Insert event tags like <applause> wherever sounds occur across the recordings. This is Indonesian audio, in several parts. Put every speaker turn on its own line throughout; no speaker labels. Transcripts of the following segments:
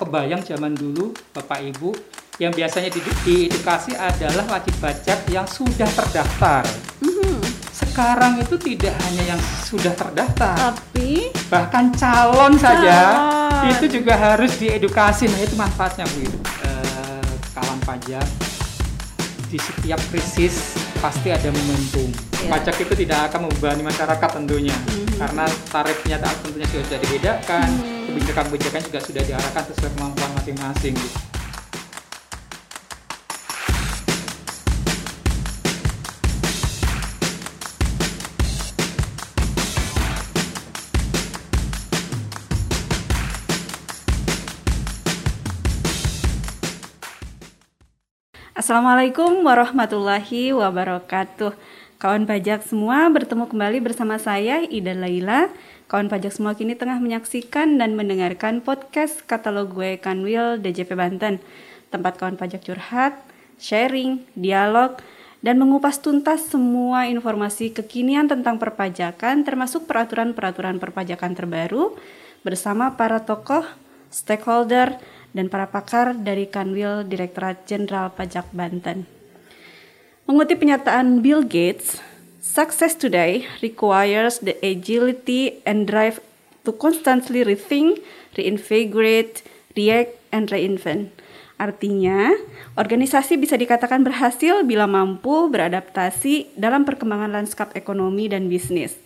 kebayang zaman dulu Bapak Ibu yang biasanya di, diedukasi adalah wajib pajak yang sudah terdaftar.
Mhm.
Sekarang itu tidak hanya yang sudah terdaftar,
Tapi
bahkan calon saja
Calon.
itu juga harus diedukasi. Nah itu manfaatnya Bu Ibu. Eh, kawan pajak di setiap krisis pasti ada momentum.
Iya.
Pajak itu tidak akan membebani masyarakat tentunya,
Mhm.
karena tarifnya tentunya sudah dibedakan, kebijakan-kebijakan juga sudah diarahkan sesuai kemampuan masing-masing. gitu.
Assalamualaikum warahmatullahi wabarakatuh. Kawan pajak semua bertemu kembali bersama saya Ida Laila. Kawan pajak semua kini tengah menyaksikan dan mendengarkan podcast katalog gue Kanwil DJP Banten. Tempat kawan pajak curhat, sharing, dialog, dan mengupas tuntas semua informasi kekinian tentang perpajakan termasuk peraturan-peraturan perpajakan terbaru bersama para tokoh, stakeholder, dan para pakar dari Kanwil Direktorat Jenderal Pajak Banten. Mengutip pernyataan Bill Gates, success today requires the agility and drive to constantly rethink, reinvigorate, react, and reinvent. Artinya, organisasi bisa dikatakan berhasil bila mampu beradaptasi dalam perkembangan lanskap ekonomi dan bisnis.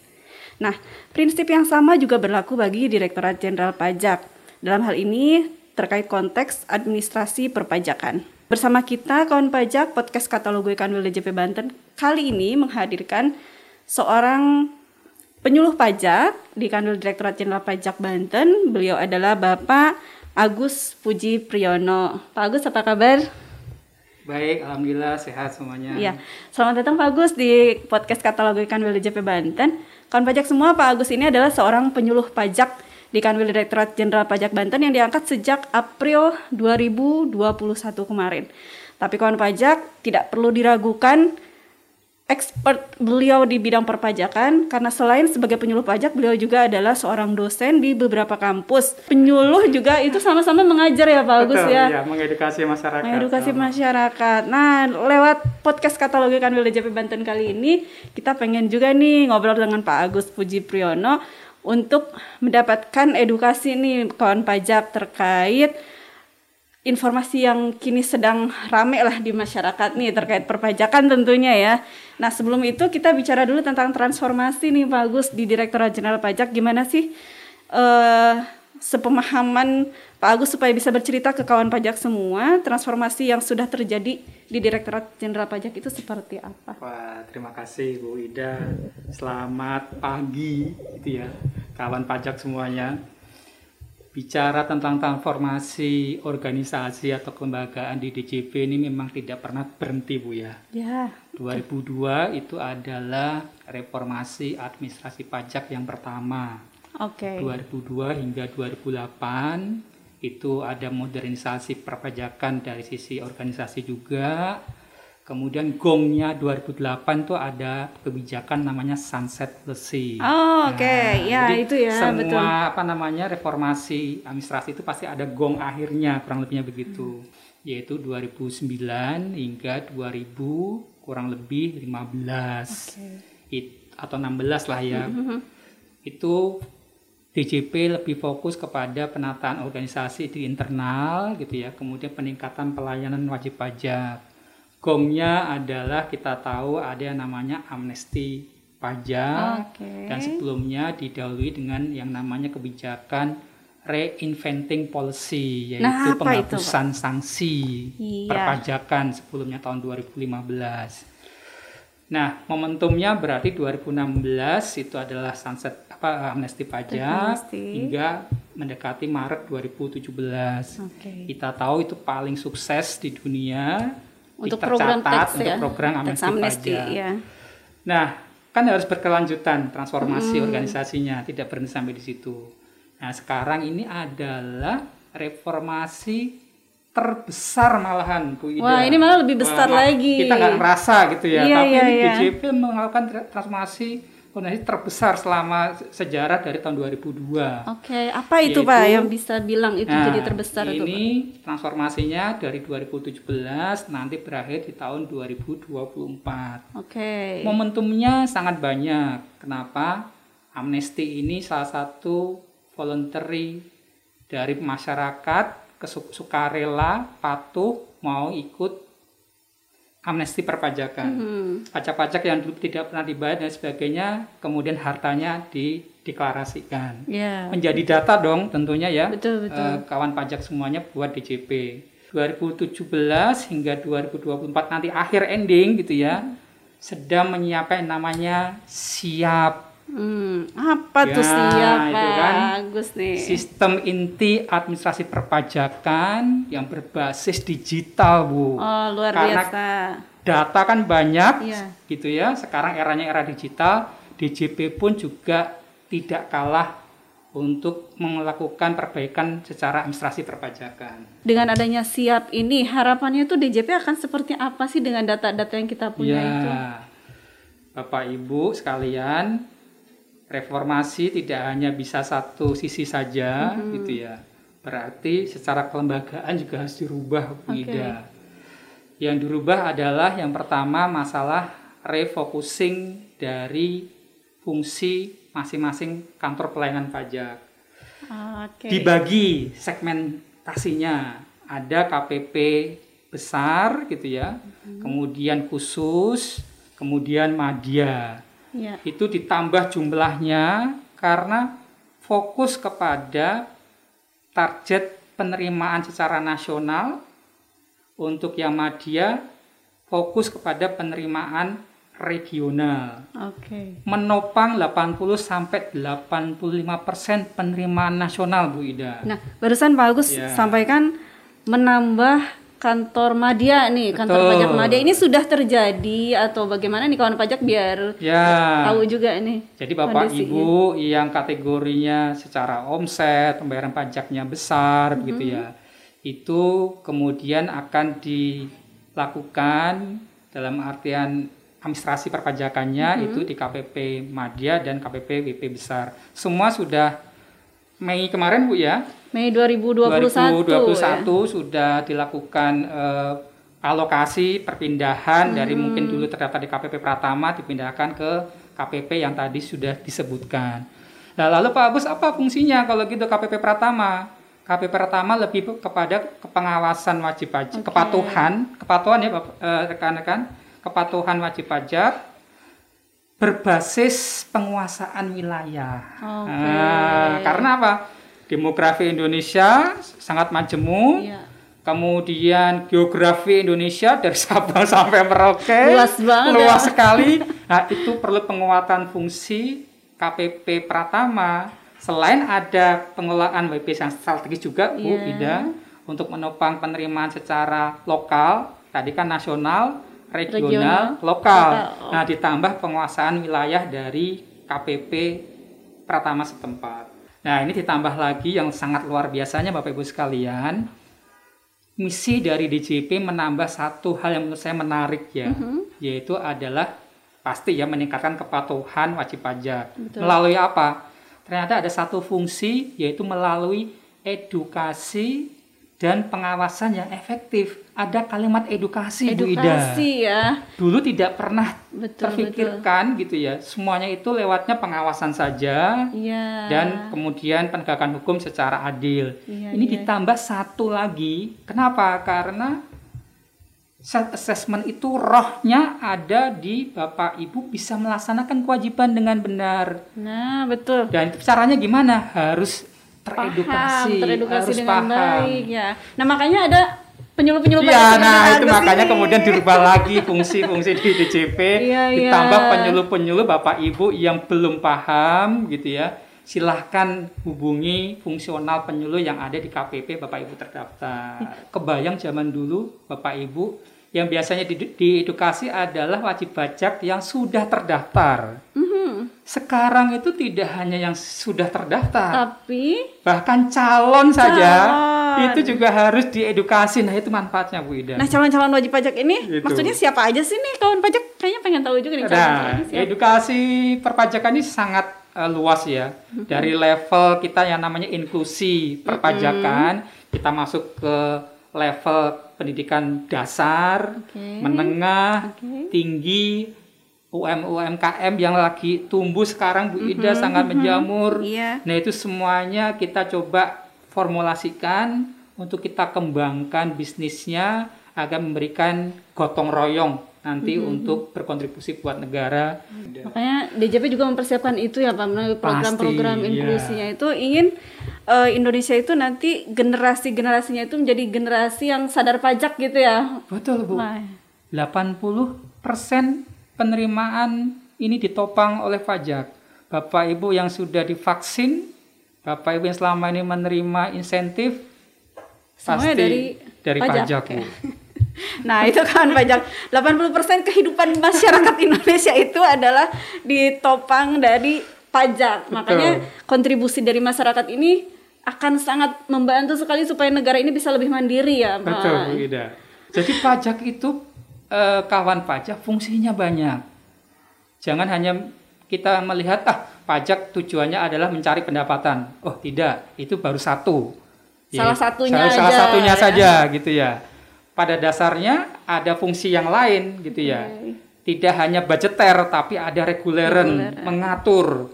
Nah, prinsip yang sama juga berlaku bagi Direktorat Jenderal Pajak. Dalam hal ini terkait konteks administrasi perpajakan. Bersama kita kawan pajak podcast katalog gue Kanwil DJP Banten kali ini menghadirkan seorang penyuluh pajak di Kanwil Direktorat Jenderal Pajak Banten. Beliau adalah Bapak Agus Puji Priyono. Pak Agus apa kabar?
Baik, alhamdulillah sehat semuanya.
Iya, selamat datang Pak Agus di podcast katalog Kanwil DJP Banten. Kawan pajak semua, Pak Agus ini adalah seorang penyuluh pajak di Kanwil Direktorat Jenderal Pajak Banten yang diangkat sejak April 2021 kemarin. Tapi kawan pajak tidak perlu diragukan expert beliau di bidang perpajakan karena selain sebagai penyuluh pajak beliau juga adalah seorang dosen di beberapa kampus. Penyuluh juga itu sama-sama mengajar ya Pak Agus
Betul,
ya.
ya, mengedukasi masyarakat.
Mengedukasi
Sama.
masyarakat. Nah, lewat podcast katalogi Kanwil DJP Banten kali ini, kita pengen juga nih ngobrol dengan Pak Agus Puji Priyono untuk mendapatkan edukasi nih kawan pajak terkait informasi yang kini sedang rame lah di masyarakat nih terkait perpajakan tentunya ya. Nah sebelum itu kita bicara dulu tentang transformasi nih Pak Agus di Direktorat Jenderal Pajak gimana sih eh sepemahaman Pak Agus supaya bisa bercerita ke kawan pajak semua transformasi yang sudah terjadi di Direktorat Jenderal Pajak itu seperti apa?
Wah, terima kasih Bu Ida. Selamat pagi gitu ya, kawan pajak semuanya. Bicara tentang transformasi organisasi atau kelembagaan di DJP ini memang tidak pernah berhenti Bu ya.
Ya.
2002 itu adalah reformasi administrasi pajak yang pertama.
Oke.
2002 hingga 2008 itu ada modernisasi perpajakan dari sisi organisasi juga. Kemudian gongnya 2008 tuh ada kebijakan namanya sunset policy.
Oh, oke. Ya,
jadi
itu ya,
Semua
betul.
apa namanya reformasi administrasi itu pasti ada gong akhirnya kurang lebihnya begitu. Yaitu 2009 hingga 2000 kurang lebih 15. It- atau 16 lah ya.
Mm-hmm.
Itu DJP lebih fokus kepada penataan organisasi di internal gitu ya, kemudian peningkatan pelayanan wajib pajak. Gongnya adalah kita tahu ada yang namanya amnesti pajak
Oke.
dan sebelumnya didahului dengan yang namanya kebijakan reinventing policy yaitu
Nah, apa itu, Pak?
penghapusan sanksi
Iya.
perpajakan sebelumnya tahun 2015. Nah, momentumnya berarti 2016 itu adalah sunset apa amnesti pajak
Amnesti.
hingga mendekati Maret 2017.
Oke.
Kita tahu itu paling sukses di dunia
Untuk program tax
untuk
ya.
program amnesti,
amnesty,
pajak.
ya.
Nah, kan harus berkelanjutan transformasi organisasinya, tidak berhenti sampai di situ. Nah, sekarang ini adalah reformasi terbesar malahan Bu Ida.
Wah, ini malah lebih besar lagi.
Kita nggak merasa gitu ya,
Iya,
tapi
iya,
ini
iya.
DJP melakukan tra- transformasi organisasi terbesar selama sejarah dari tahun 2002.
Oke, apa itu
Yaitu-
Pak yang bisa bilang itu
Nah,
jadi terbesar itu? Pak?
ini transformasinya dari 2017 nanti berakhir di tahun 2024.
Oke.
Momentumnya sangat banyak. Kenapa? Amnesty ini salah satu voluntary dari masyarakat sukarela patuh mau ikut amnesti perpajakan.
Hmm.
Pajak-pajak yang dulu tidak pernah dibayar dan sebagainya, kemudian hartanya dideklarasikan.
Ya.
Menjadi data dong tentunya ya.
Betul, betul.
Eh, kawan pajak semuanya buat DJP. 2017 hingga 2024 nanti akhir ending gitu ya. Sedang menyiapkan namanya siap
Hmm, apa tuh
Ya,
siapa?
itu kan.
Bagus nih.
sistem inti administrasi perpajakan yang berbasis digital, Bu.
Oh, luar
Karena
biasa.
Data kan banyak
Iya.
gitu ya. Sekarang eranya era digital, DJP pun juga tidak kalah untuk melakukan perbaikan secara administrasi perpajakan.
Dengan adanya siap ini, harapannya tuh DJP akan seperti apa sih dengan data-data yang kita punya
ya,
itu?
Bapak Ibu sekalian, reformasi tidak hanya bisa satu sisi saja
Mm-hmm.
gitu ya. Berarti secara kelembagaan juga harus dirubah Bu. Ida. Yang dirubah adalah yang pertama masalah refocusing dari fungsi masing-masing kantor pelayanan pajak.
Oke.
Dibagi segmentasinya. Ada KPP besar gitu ya.
Mm-hmm.
Kemudian khusus, kemudian madya
Ya.
itu ditambah jumlahnya karena fokus kepada target penerimaan secara nasional untuk yang madya fokus kepada penerimaan regional
Oke.
menopang 80 sampai 85% persen penerimaan nasional Bu Ida.
Nah, barusan Pak Agus
Ya.
sampaikan menambah kantor madya nih, kantor
Betul.
pajak madya ini sudah terjadi atau bagaimana nih kawan pajak biar
Ya.
tahu juga nih.
Jadi Bapak
kondisinya.
Ibu yang kategorinya secara omset, pembayaran pajaknya besar
Mm-hmm.
begitu ya. Itu kemudian akan dilakukan dalam artian administrasi perpajakannya
Mm-hmm.
itu di KPP Madya dan KPP WP besar. Semua sudah Mei kemarin Bu ya.
Mei 2021,
2021
ya.
sudah dilakukan eh, alokasi perpindahan dari
Hmm.
mungkin dulu terdaftar di KPP Pratama dipindahkan ke KPP yang tadi sudah disebutkan. Nah, lalu Pak Agus apa fungsinya kalau gitu KPP Pratama? KPP Pratama lebih kepada pengawasan wajib pajak,
Oke.
kepatuhan, kepatuhan ya Bapak- eh, rekan-rekan, kepatuhan wajib pajak berbasis penguasaan wilayah.
Oke.
Nah, karena apa? Demografi Indonesia sangat majemuk.
Iya.
Kemudian geografi Indonesia dari <laughs> Sabang sampai Merauke
Luas banget
luas
ya.
sekali. Nah, itu perlu penguatan fungsi KPP Pratama. Selain ada pengelolaan WP yang strategis juga, Bu
Iya.
Ida, untuk menopang penerimaan secara lokal, tadi kan nasional, regional,
Regional,
lokal.
lokal.
Nah, ditambah penguasaan wilayah dari KPP Pratama setempat. Nah, ini ditambah lagi yang sangat luar biasanya Bapak Ibu sekalian, misi dari DJP menambah satu hal yang menurut saya menarik ya,
Mhm.
yaitu adalah pasti ya meningkatkan kepatuhan wajib pajak.
Betul.
Melalui apa? Ternyata ada satu fungsi yaitu melalui edukasi dan pengawasan yang efektif. Ada kalimat edukasi, Bu Ida.
Edukasi ya.
Dulu tidak pernah
Betul, betul.
terfikirkan gitu ya. Semuanya itu lewatnya pengawasan saja
Iya.
dan kemudian penegakan hukum secara adil.
Iya,
Ini
iya.
ditambah satu lagi. Kenapa? Karena self assessment itu rohnya ada di Bapak Ibu bisa melaksanakan kewajiban dengan benar.
Nah, betul.
Dan caranya gimana? Harus teredukasi,
Paham, teredukasi
harus
dengan
paham.
baik ya. Nah, makanya ada penyuluh-penyuluh
Iya, nah itu makanya
ini.
kemudian dirubah lagi fungsi-fungsi di DJP,
Iya, iya.
ditambah penyuluh-penyuluh Bapak Ibu yang belum paham gitu ya. Silahkan hubungi fungsional penyuluh yang ada di KPP Bapak Ibu terdaftar. Kebayang zaman dulu Bapak Ibu yang biasanya di- diedukasi adalah wajib pajak yang sudah terdaftar.
Mhm.
Sekarang itu tidak hanya yang sudah terdaftar,
Tapi
bahkan calon saja
calon.
itu juga harus diedukasi. Nah, itu manfaatnya Bu Ida.
Nah, calon-calon wajib pajak ini
Gitu.
maksudnya siapa aja sih nih kawan pajak? Kayaknya pengen tahu juga nih
Nah, edukasi perpajakan ini sangat eh, luas ya. Dari level kita yang namanya inklusi perpajakan, kita masuk ke level pendidikan dasar,
Oke.
menengah,
Oke.
tinggi, UM UMKM yang lagi tumbuh sekarang Bu Ida sangat menjamur.
Iya.
Nah, itu semuanya kita coba formulasikan untuk kita kembangkan bisnisnya agar memberikan gotong royong nanti untuk berkontribusi buat negara.
Makanya DJP juga mempersiapkan itu ya Pak program-program
iya.
inklusinya itu ingin eh, Indonesia itu nanti generasi-generasinya itu menjadi generasi yang sadar pajak gitu ya.
Betul, Bu.
Wah.
80% penerimaan ini ditopang oleh pajak. Bapak Ibu yang sudah divaksin, Bapak Ibu yang selama ini menerima insentif
Semuanya
pasti
dari
dari
pajak,
pajak,
ya.
Bu. <laughs>
Nah, itu kan pajak 80% kehidupan masyarakat <laughs> Indonesia itu adalah ditopang dari pajak. Makanya kontribusi dari masyarakat ini akan sangat membantu sekali supaya negara ini bisa lebih mandiri ya, Pak.
Betul, Bu Ida. Jadi pajak itu eh, kawan pajak fungsinya banyak. Jangan hanya kita melihat ah pajak tujuannya adalah mencari pendapatan. Oh tidak, itu baru satu.
Salah satunya
salah, salah
aja,
satunya
ya.
saja gitu ya. Pada dasarnya ada fungsi yang lain gitu ya. Tidak hanya budgeter tapi ada reguleran mengatur.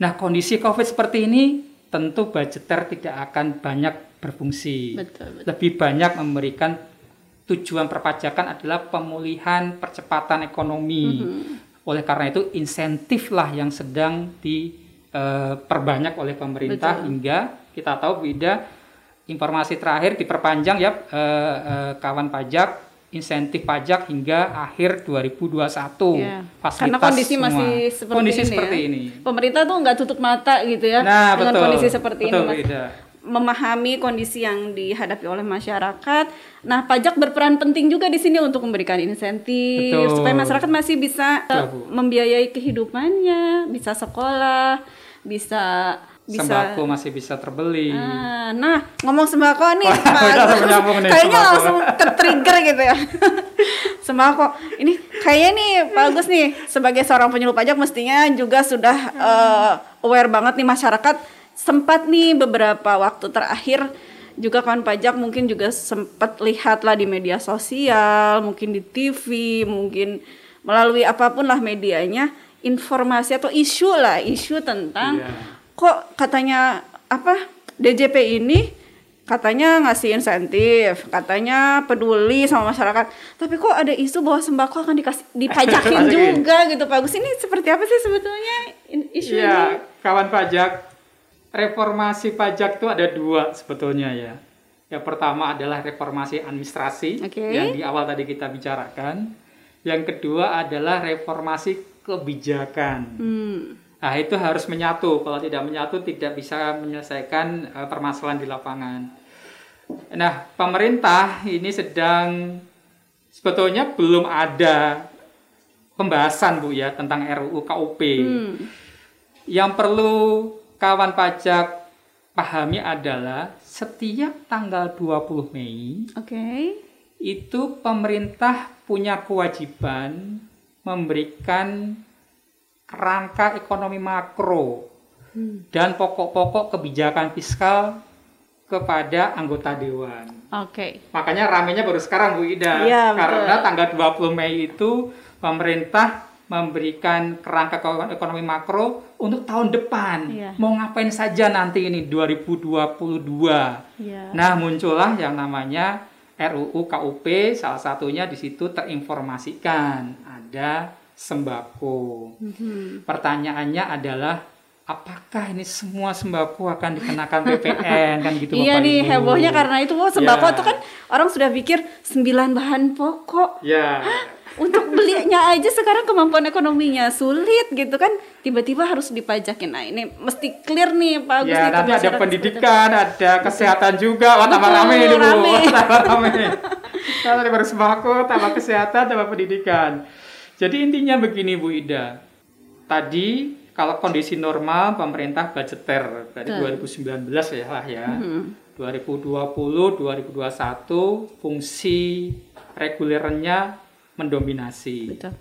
Nah kondisi COVID seperti ini tentu budgeter tidak akan banyak berfungsi
Betul, betul.
lebih banyak memberikan tujuan perpajakan adalah pemulihan percepatan ekonomi.
Mm-hmm.
Oleh karena itu insentif lah yang sedang diperbanyak oleh pemerintah hingga kita tahu beda informasi terakhir diperpanjang ya eh, eh, kawan pajak insentif pajak hingga akhir 2021
Iya.
fasilitas
Karena kondisi
semua.
masih seperti
kondisi
ini
seperti
ya.
ini
Pemerintah tuh nggak tutup mata gitu ya
nah
dengan
betul
kondisi seperti
betul,
ini. Mas.
Ida.
memahami kondisi yang dihadapi oleh masyarakat. Nah, pajak berperan penting juga di sini untuk memberikan insentif
Betul.
supaya masyarakat masih bisa
Betul,
uh,
Bu.
membiayai kehidupannya, bisa sekolah, bisa bisa
sembako masih bisa terbeli
Ah, nah, ngomong sembako nih,
nyambung nih,
kayaknya
sembako.
langsung ter-trigger gitu ya. <laughs> sembako. Ini kayaknya nih Pak Agus nih sebagai seorang penyuluh pajak mestinya juga sudah eh, aware banget nih masyarakat sempat nih beberapa waktu terakhir juga kawan pajak mungkin juga sempat lihat lah di media sosial, mungkin di TV, mungkin melalui apa pun lah medianya informasi atau isu lah, isu tentang
Iya.
Kok katanya apa DJP ini katanya ngasih insentif, katanya peduli sama masyarakat. Tapi kok ada isu bahwa sembako akan dikasih dipajakin <laughs> juga gitu Pak Agus. Ini seperti apa sih sebetulnya isu ini?
Iya, kawan pajak. Reformasi pajak itu ada dua sebetulnya ya. Yang pertama adalah reformasi administrasi
Oke.
yang di awal tadi kita bicarakan. Yang kedua adalah reformasi kebijakan.
Hmm.
Nah, itu harus menyatu. Kalau tidak menyatu tidak bisa menyelesaikan eh, permasalahan di lapangan. Nah, pemerintah ini sedang sebetulnya belum ada pembahasan Bu ya tentang RUU KUP.
Hmm.
Yang perlu kawan pajak pahami adalah setiap tanggal 20 Mei
Oke.
itu pemerintah punya kewajiban memberikan kerangka ekonomi makro dan pokok-pokok kebijakan fiskal kepada anggota dewan.
Oke.
Makanya ramenya baru sekarang Bu Ida.
Betul.
Karena tanggal 20 Mei itu pemerintah memberikan kerangka ekonomi makro untuk tahun depan.
Iya.
Mau ngapain saja nanti ini 2022.
Iya.
Nah, muncullah yang namanya RUU KUP, salah satunya di situ terinformasikan ada sembako.
Mhm.
Pertanyaannya adalah apakah ini semua sembako akan dikenakan PPN kan gitu
Iya
Bapak
nih
Ibu?
hebohnya karena itu oh, sembako
Ya.
tuh kan orang sudah pikir sembilan bahan pokok
Ya.
untuk belinya aja sekarang kemampuan ekonominya sulit gitu kan tiba-tiba harus dipajakin nah ini mesti clear nih Pak Agus
Ya,
nih
nanti ada pendidikan, ada kesehatan juga. Wah, tambah rame ini, Bu. tambah rame. Nah, baru sembako, tambah kesehatan, tambah pendidikan. Jadi intinya begini, Bu Ida. Tadi kalau kondisi normal pemerintah budgeter dari 2019 ya lah ya. 2020-2021 fungsi regulernya mendominasi.
Betul.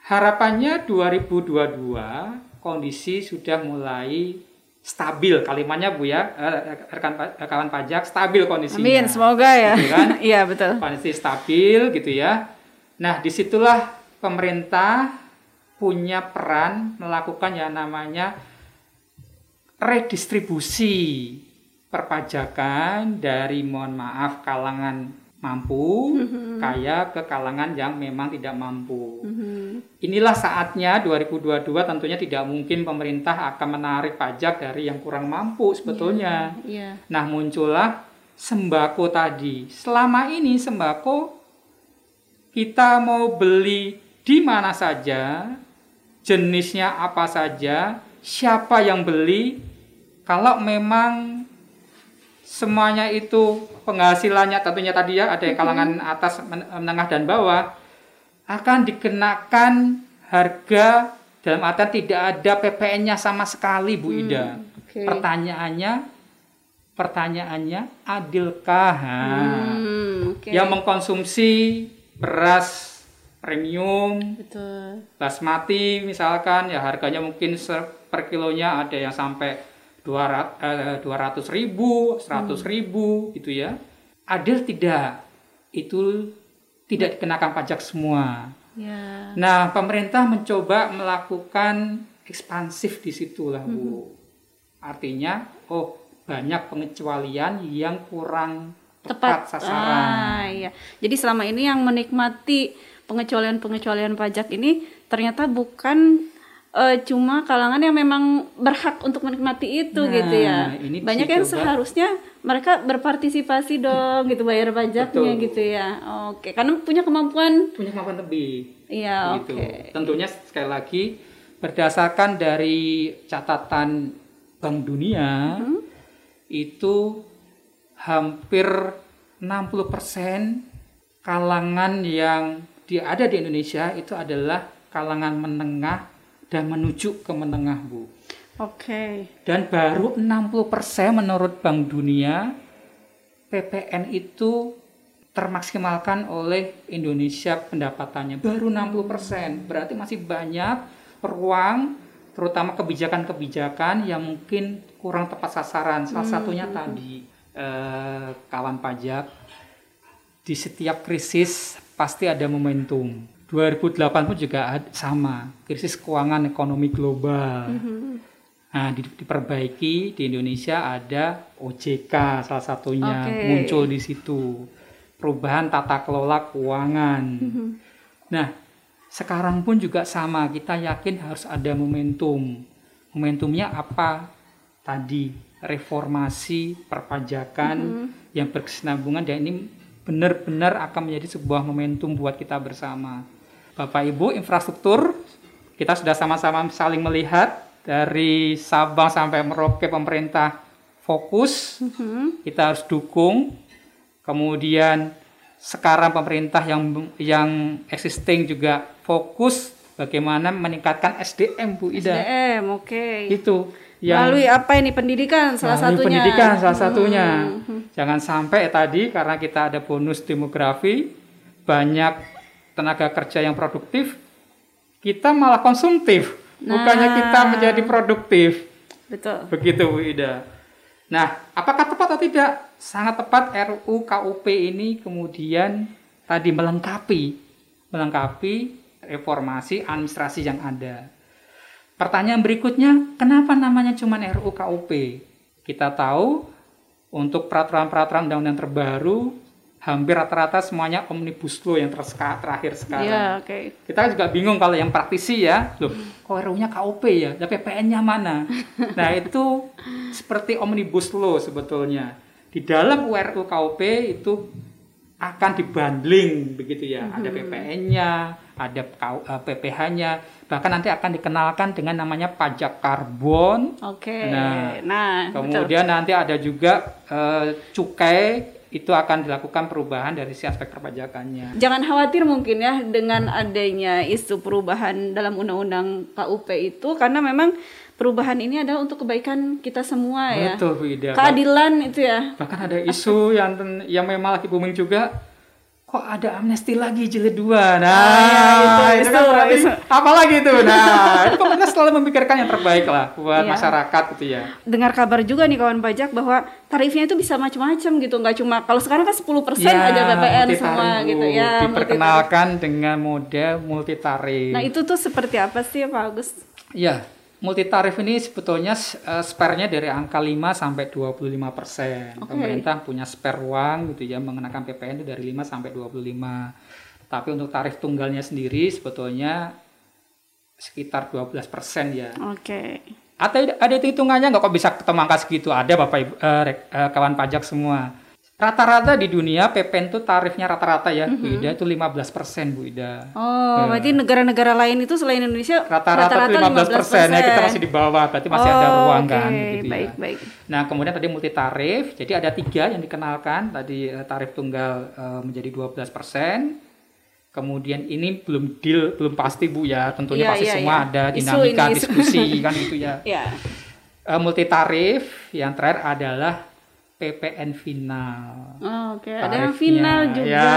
Harapannya 2022 kondisi sudah mulai stabil kalimatnya Bu ya eh, rekan pa- kawan pajak stabil kondisinya.
Amin, semoga ya.
Gitu kan? <laughs>
Iya, betul.
Kondisi stabil gitu ya. Nah, di situlah pemerintah punya peran melakukan yang namanya redistribusi perpajakan dari mohon maaf kalangan mampu kaya ke kalangan yang memang tidak mampu.
Mhm.
Inilah saatnya 2022 tentunya tidak mungkin pemerintah akan menarik pajak dari yang kurang mampu sebetulnya.
Iya.
Nah, muncullah sembako tadi. Selama ini sembako kita mau beli di mana saja, jenisnya apa saja, siapa yang beli, kalau memang semuanya itu penghasilannya tentunya tadi ya ada yang kalangan atas, men- menengah dan bawah akan dikenakan harga dalam artian tidak ada PPN-nya sama sekali Bu Ida.
Oke.
Pertanyaannya pertanyaannya adilkah?
Hmm, oke.
Yang mengkonsumsi beras premium
Betul.
basmati misalkan ya harganya mungkin per kilonya ada yang sampai 200 ribu, 100 ribu gitu ya. Adil tidak? Itu tidak dikenakan pajak semua.
Ya.
Nah, pemerintah mencoba melakukan ekspansif di situ lah, Bu. Artinya, oh banyak pengecualian yang kurang tepat, sasaran.
Ah, iya. Jadi selama ini yang menikmati pengecualian-pengecualian pajak ini ternyata bukan eh, cuma kalangan yang memang berhak untuk menikmati itu
Nah,
gitu ya.
ini
Banyak yang seharusnya mereka berpartisipasi dong gitu bayar pajaknya
Betul.
gitu ya. Oke, karena punya kemampuan.
Punya kemampuan lebih.
Iya,
gitu.
oke.
Tentunya sekali lagi berdasarkan dari catatan Bank Dunia
Hmm?
itu hampir 60% kalangan yang di, ada di Indonesia itu adalah kalangan menengah dan menuju ke menengah, Bu.
Oke.
Dan baru 60% menurut Bank Dunia PPN itu termaksimalkan oleh Indonesia pendapatannya baru 60%. Berarti masih banyak ruang terutama kebijakan-kebijakan yang mungkin kurang tepat sasaran. Salah satunya tadi eh, kawan pajak di setiap krisis pasti ada momentum. 2008 pun juga sama, krisis keuangan ekonomi global. Nah, di- diperbaiki di Indonesia ada OJK salah satunya
Oke.
muncul di situ. Perubahan tata kelola keuangan. Nah, sekarang pun juga sama, kita yakin harus ada momentum. Momentumnya apa? Tadi reformasi perpajakan yang berkesinambungan dan ini benar-benar akan menjadi sebuah momentum buat kita bersama. Bapak Ibu, infrastruktur kita sudah sama-sama saling melihat dari Sabang sampai Merauke pemerintah fokus, kita harus dukung. Kemudian sekarang pemerintah yang yang existing juga fokus bagaimana meningkatkan SDM Bu Ida.
SDM, oke.
Itu yang
Melalui apa ini pendidikan salah satunya.
pendidikan salah satunya.
Hmm.
Jangan sampai tadi karena kita ada bonus demografi, banyak tenaga kerja yang produktif, kita malah konsumtif. Bukannya
Nah.
kita menjadi produktif.
Betul.
Begitu Bu Ida. Nah, apakah tepat atau tidak? Sangat tepat RUU KUP ini kemudian tadi melengkapi melengkapi reformasi administrasi yang ada. Pertanyaan berikutnya, kenapa namanya cuma RUU KUP? Kita tahu untuk peraturan-peraturan undang-undang terbaru hampir rata-rata semuanya omnibus law yang terska- terakhir sekarang.
Iya, oke.
Kita juga bingung kalau yang praktisi ya, loh, kok RUU-nya KUP ya, dan PPN-nya mana? <laughs> Nah itu seperti omnibus law sebetulnya. Di dalam URU KUP itu akan dibundling begitu ya, ada PPN-nya, ada eh, PPH-nya, bahkan nanti akan dikenalkan dengan namanya pajak karbon.
Oke.
Nah,
Nah, betul.
Kemudian nanti ada juga eh, cukai itu akan dilakukan perubahan dari si aspek perpajakannya.
Jangan khawatir mungkin ya dengan adanya isu perubahan dalam undang-undang KUP itu karena memang perubahan ini adalah untuk kebaikan kita semua ya.
Betul Bu Ida.
Keadilan itu ya.
Bahkan ada isu yang yang memang lagi booming juga kok ada amnesti lagi jilid 2. Nah,
Ah, iya, itu,
itu, kan
itu,
berarti
itu.
itu? <laughs> Nah, itu pemerintah selalu memikirkan yang terbaik lah buat
Iya.
masyarakat gitu ya.
Dengar kabar juga nih kawan pajak bahwa tarifnya itu bisa macam-macam gitu, nggak cuma kalau sekarang kan 10% aja BPN semua gitu ya.
Diperkenalkan dengan model multi
tarif.
tarif.
Nah, itu tuh seperti apa sih Pak Agus?
Iya, multi tarif ini sebetulnya uh, spare-nya dari angka 5 sampai 25 persen.
Oke.
Pemerintah punya spare uang gitu ya mengenakan PPN itu dari 5 sampai 25. Tapi untuk tarif tunggalnya sendiri sebetulnya sekitar 12 persen ya.
Oke.
Ada ada itu hitungannya nggak kok bisa ketemu angka segitu? Ada Bapak Ibu, rek- eh, kawan pajak semua. Rata-rata di dunia PPN itu tarifnya rata-rata ya, Bu Ida itu 15 persen Bu Ida.
Oh, berarti negara-negara lain itu selain Indonesia
rata-rata tuh 15 persen ya kita masih di bawah berarti masih ada
Oh,
ruang
oke.
kan gitu ya.
Baik, baik.
Nah kemudian tadi multi tarif jadi ada tiga yang dikenalkan tadi eh, tarif tunggal eh, menjadi 12 persen kemudian ini belum deal belum pasti bu ya tentunya
Iya,
pasti
iya,
semua
iya.
ada
Isu
dinamika
isu.
diskusi kan gitu ya <laughs>
Ya.
Eh, multi tarif yang terakhir adalah PPN final
Oh, Oke, ada yang final juga.
Ya,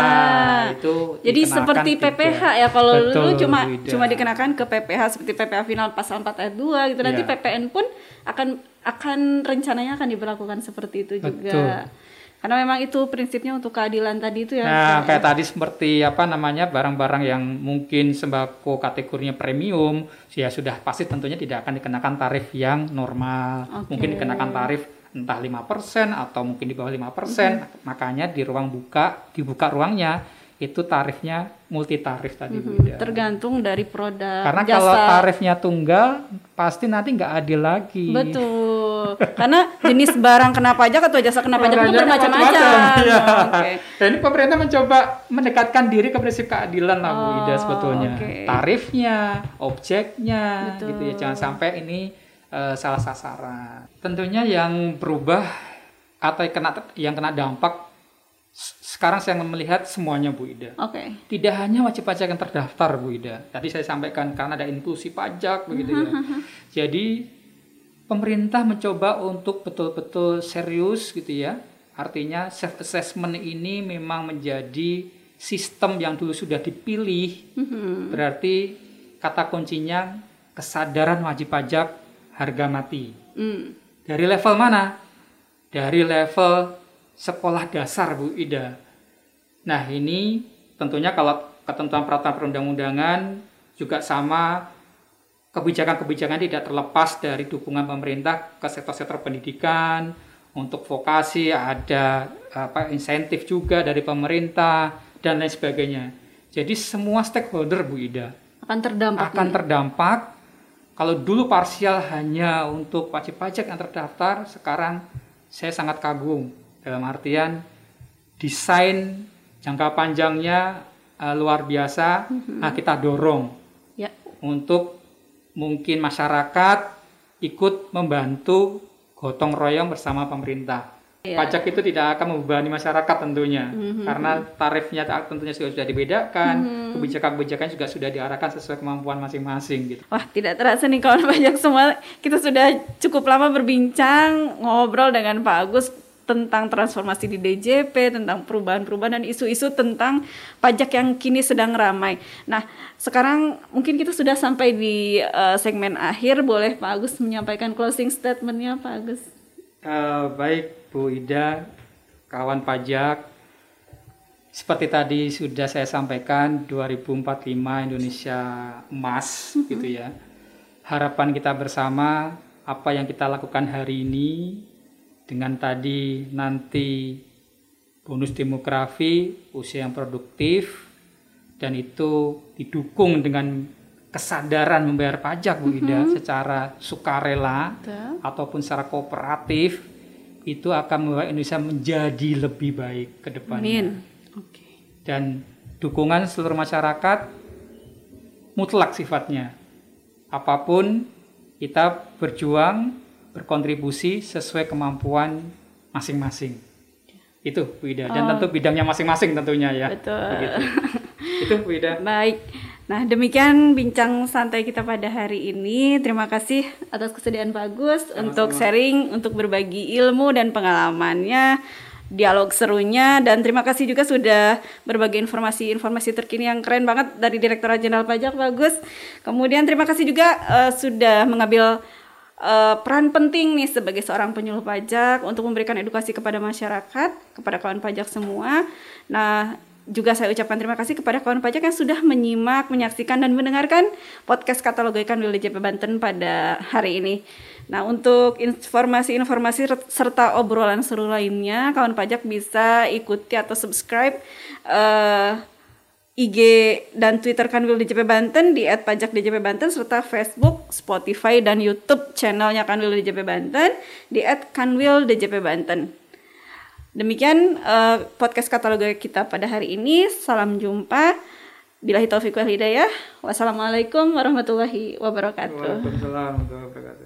itu
Jadi seperti
tiga.
PPH ya kalau dulu
Betul,
cuma
Bu Ida.
cuma dikenakan ke PPH seperti PPH final pasal 4 ayat 2 gitu. Nanti
Iya.
PPN pun akan akan rencananya akan diberlakukan seperti itu juga.
Betul.
Karena memang itu prinsipnya untuk keadilan tadi itu ya.
Nah, kayak tadi seperti apa namanya barang-barang yang mungkin sembako kategorinya premium, ya sudah pasti tentunya tidak akan dikenakan tarif yang normal.
Oke.
Mungkin dikenakan tarif entah 5% atau mungkin di bawah 5%.
Mm-hmm.
Makanya di ruang buka, dibuka ruangnya itu tarifnya multi tarif tadi Bu
Hmm,
Ida.
tergantung dari produk
Karena
jasa.
kalau tarifnya tunggal pasti nanti nggak adil lagi.
Betul. Karena jenis barang kena pajak atau jasa kena pajak itu bermacam-macam.
macam-macam. <laughs>
Oke.
Dan ini pemerintah mencoba mendekatkan diri ke prinsip keadilan lah Bu Ida
Oh,
sebetulnya.
oke.
Tarifnya, objeknya,
Betul.
gitu ya. Jangan sampai ini eh, salah sasaran. Tentunya yang berubah atau yang kena yang kena dampak sekarang saya melihat semuanya Bu Ida.
Oke.
Tidak hanya wajib pajak yang terdaftar Bu Ida. Tadi saya sampaikan karena ada inklusi pajak begitu ya. Jadi pemerintah mencoba untuk betul-betul serius gitu ya. Artinya self assessment ini memang menjadi sistem yang dulu sudah dipilih.
Mhm.
Berarti kata kuncinya kesadaran wajib pajak harga mati.
Hmm.
Dari level mana? Dari level sekolah dasar Bu Ida. Nah ini tentunya kalau ketentuan peraturan perundang-undangan juga sama kebijakan-kebijakan tidak terlepas dari dukungan pemerintah ke sektor-sektor pendidikan untuk vokasi ada apa insentif juga dari pemerintah dan lain sebagainya. Jadi semua stakeholder Bu Ida
Akan terdampak.
akan terdampak kalau dulu parsial hanya untuk wajib pajak yang terdaftar, sekarang saya sangat kagum dalam artian desain jangka panjangnya eh, luar biasa. Nah, kita dorong
Ya.
untuk mungkin masyarakat ikut membantu gotong royong bersama pemerintah.
Iya.
Pajak itu tidak akan membebani masyarakat tentunya,
Mhm.
karena tarifnya tentunya sudah sudah dibedakan,
Mhm.
kebijakan-kebijakan juga sudah diarahkan sesuai kemampuan masing-masing gitu.
Wah, tidak terasa nih kawan <laughs> pajak semua. Kita sudah cukup lama berbincang, ngobrol dengan Pak Agus tentang transformasi di DJP, tentang perubahan-perubahan dan isu-isu tentang pajak yang kini sedang ramai. Nah, sekarang mungkin kita sudah sampai di eh, segmen akhir. Boleh Pak Agus menyampaikan closing statementnya, Pak Agus?
Eh, baik Bu Ida, kawan pajak, seperti tadi sudah saya sampaikan 2045 Indonesia emas gitu ya. Harapan kita bersama apa yang kita lakukan hari ini dengan tadi nanti bonus demografi, usia yang produktif dan itu didukung dengan kesadaran membayar pajak Bu Ida secara sukarela
Betul.
ataupun secara kooperatif itu akan membawa Indonesia menjadi lebih baik ke depannya.
Amin. Oke.
Dan dukungan seluruh masyarakat mutlak sifatnya. Apa pun kita berjuang berkontribusi sesuai kemampuan masing-masing. Itu Bu Ida. Dan
Oh.
tentu bidangnya masing-masing tentunya ya.
Betul.
Begitu. Itu Bu Ida.
Baik. Nah, demikian bincang santai kita pada hari ini. Terima kasih atas kesediaan bagus untuk sharing, untuk berbagi ilmu dan pengalamannya, dialog serunya, dan terima kasih juga sudah berbagi informasi-informasi terkini yang keren banget dari Direktorat Jenderal Pajak bagus. Kemudian terima kasih juga eh, sudah mengambil eh, peran penting nih sebagai seorang penyuluh pajak untuk memberikan edukasi kepada masyarakat, kepada kawan pajak semua. Nah, juga saya ucapkan terima kasih kepada kawan pajak yang sudah menyimak, menyaksikan dan mendengarkan podcast katalog ikan DJP Banten pada hari ini. Nah, untuk informasi-informasi serta obrolan seru lainnya, kawan pajak bisa ikuti atau subscribe uh, IG dan Twitter Kanwil DJP Banten di @pajak_djp Banten serta Facebook, Spotify dan YouTube channelnya Kanwil DJP Banten di @kanwil DJP Banten. Demikian uh, podcast katalog kita pada hari ini. Salam jumpa. Bilahi taufiq wal hidayah. Wassalamualaikum warahmatullahi wabarakatuh.
Waalaikumsalam warahmatullahi wabarakatuh.